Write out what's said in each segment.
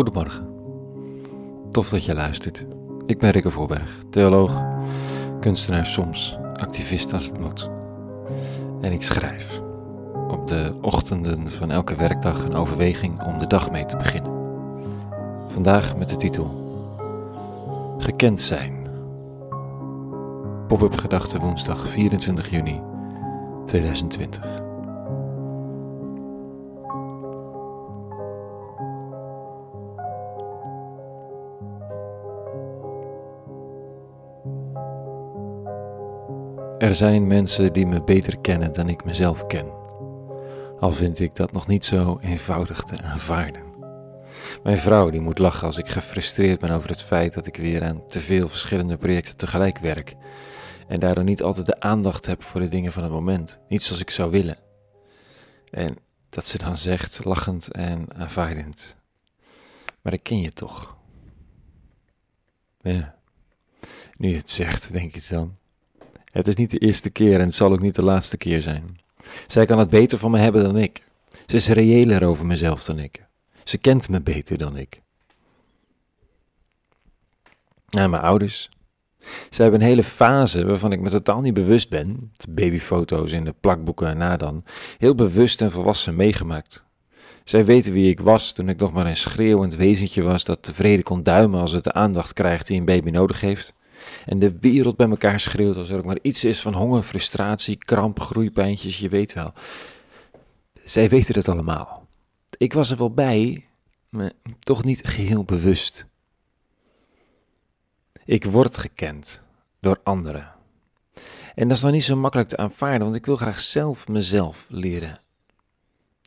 Goedemorgen. Tof dat je luistert. Ik ben Rikke Voorberg, theoloog, kunstenaar soms, activist als het moet. En ik schrijf op de ochtenden van elke werkdag een overweging om de dag mee te beginnen. Vandaag met de titel Gekend zijn. Pop-up gedachte woensdag 24 juni 2020. Er zijn mensen die me beter kennen dan ik mezelf ken. Al vind ik dat nog niet zo eenvoudig te aanvaarden. Mijn vrouw die moet lachen als ik gefrustreerd ben over het feit dat ik weer aan te veel verschillende projecten tegelijk werk en daardoor niet altijd de aandacht heb voor de dingen van het moment, niet zoals ik zou willen. En dat ze dan zegt, lachend en aanvaardend. Maar ik ken je toch? Ja, nu je het zegt, denk ik dan. Het is niet de eerste keer en het zal ook niet de laatste keer zijn. Zij kan het beter van me hebben dan ik. Ze is reëler over mezelf dan ik. Ze kent me beter dan ik. Nou, mijn ouders. Ze hebben een hele fase waarvan ik me totaal niet bewust ben, de babyfoto's in de plakboeken en na dan, heel bewust en volwassen meegemaakt. Zij weten wie ik was toen ik nog maar een schreeuwend wezentje was dat tevreden kon duimen als het de aandacht krijgt die een baby nodig heeft en de wereld bij elkaar schreeuwt als er ook maar iets is van honger, frustratie, kramp, groeipijntjes, je weet wel. Zij weten het allemaal. Ik was er wel bij, maar toch niet geheel bewust. Ik word gekend door anderen. En dat is nog niet zo makkelijk te aanvaarden, want ik wil graag zelf mezelf leren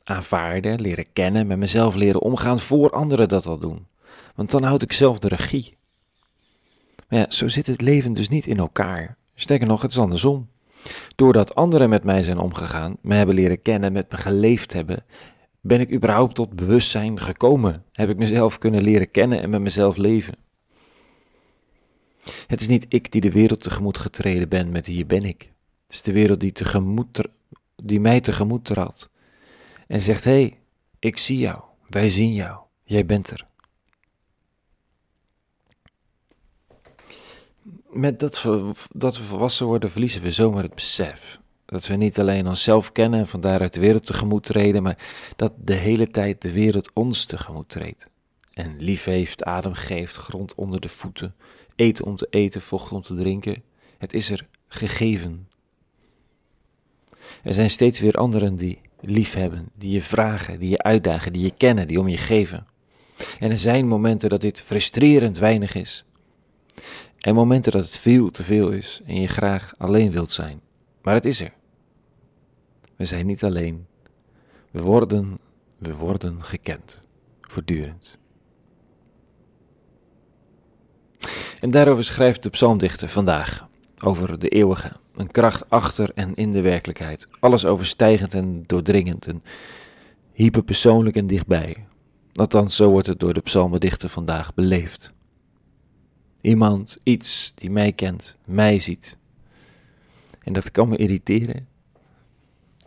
aanvaarden, leren kennen, met mezelf leren omgaan voor anderen dat al doen. Want dan houd ik zelf de regie. Maar ja, zo zit het leven dus niet in elkaar. Sterker nog, het is andersom. Doordat anderen met mij zijn omgegaan, me hebben leren kennen, met me geleefd hebben, ben ik überhaupt tot bewustzijn gekomen. Heb ik mezelf kunnen leren kennen en met mezelf leven. Het is niet ik die de wereld tegemoet getreden ben met hier ben ik. Het is de wereld die, tegemoet, die mij tegemoet trad. En zegt, hé, hey, ik zie jou, wij zien jou, jij bent er. Met dat we, dat we volwassen worden, verliezen we zomaar het besef. Dat we niet alleen onszelf kennen en van daaruit de wereld tegemoet treden, maar dat de hele tijd de wereld ons tegemoet treedt. En lief heeft, adem geeft, grond onder de voeten, eten om te eten, vocht om te drinken. Het is er gegeven. Er zijn steeds weer anderen die lief hebben, die je vragen, die je uitdagen, die je kennen, die om je geven. En er zijn momenten dat dit frustrerend weinig is. En momenten dat het veel te veel is en je graag alleen wilt zijn. Maar het is er. We zijn niet alleen. We worden, we worden gekend. Voortdurend. En daarover schrijft de psalmdichter vandaag. Over de eeuwige. Een kracht achter en in de werkelijkheid. Alles overstijgend en doordringend. En hyperpersoonlijk en dichtbij. Althans, zo wordt het door de psalmendichter vandaag beleefd. Iemand, iets die mij kent, mij ziet. En dat kan me irriteren,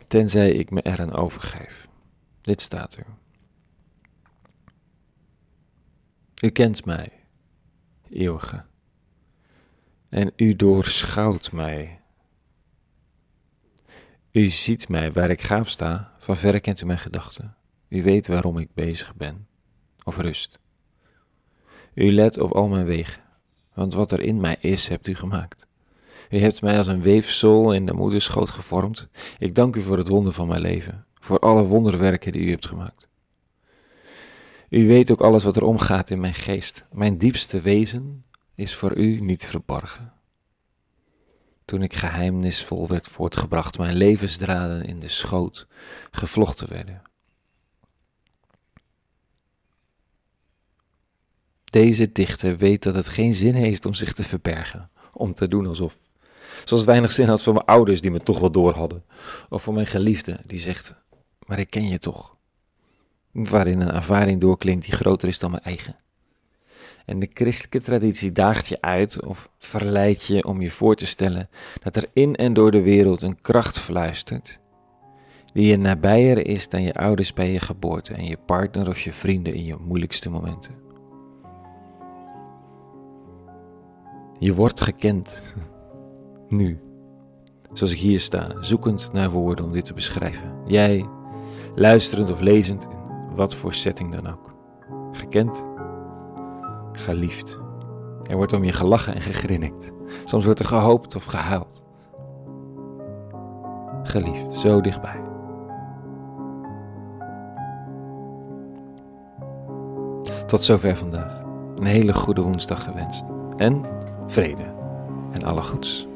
tenzij ik me eraan overgeef. Dit staat er. U kent mij, eeuwige, en u doorschouwt mij. U ziet mij waar ik gaaf sta, van verre kent u mijn gedachten. U weet waarom ik bezig ben, of rust. U let op al mijn wegen want wat er in mij is, hebt u gemaakt. U hebt mij als een weefsel in de moederschoot gevormd. Ik dank u voor het wonder van mijn leven, voor alle wonderwerken die u hebt gemaakt. U weet ook alles wat er omgaat in mijn geest. Mijn diepste wezen is voor u niet verborgen. Toen ik geheimnisvol werd voortgebracht, mijn levensdraden in de schoot gevlochten werden. Deze dichter weet dat het geen zin heeft om zich te verbergen, om te doen alsof. Zoals weinig zin had voor mijn ouders die me toch wel door hadden, of voor mijn geliefde die zegt, maar ik ken je toch. Waarin een ervaring doorklinkt die groter is dan mijn eigen. En de christelijke traditie daagt je uit of verleidt je om je voor te stellen dat er in en door de wereld een kracht fluistert die je nabijer is dan je ouders bij je geboorte en je partner of je vrienden in je moeilijkste momenten. Je wordt gekend. Nu. Zoals ik hier sta, zoekend naar woorden om dit te beschrijven. Jij, luisterend of lezend, in wat voor setting dan ook. Gekend, geliefd. Er wordt om je gelachen en gegrinnikt. Soms wordt er gehoopt of gehuild. Geliefd, zo dichtbij. Tot zover vandaag. Een hele goede woensdag gewenst. En vrede en alle goeds.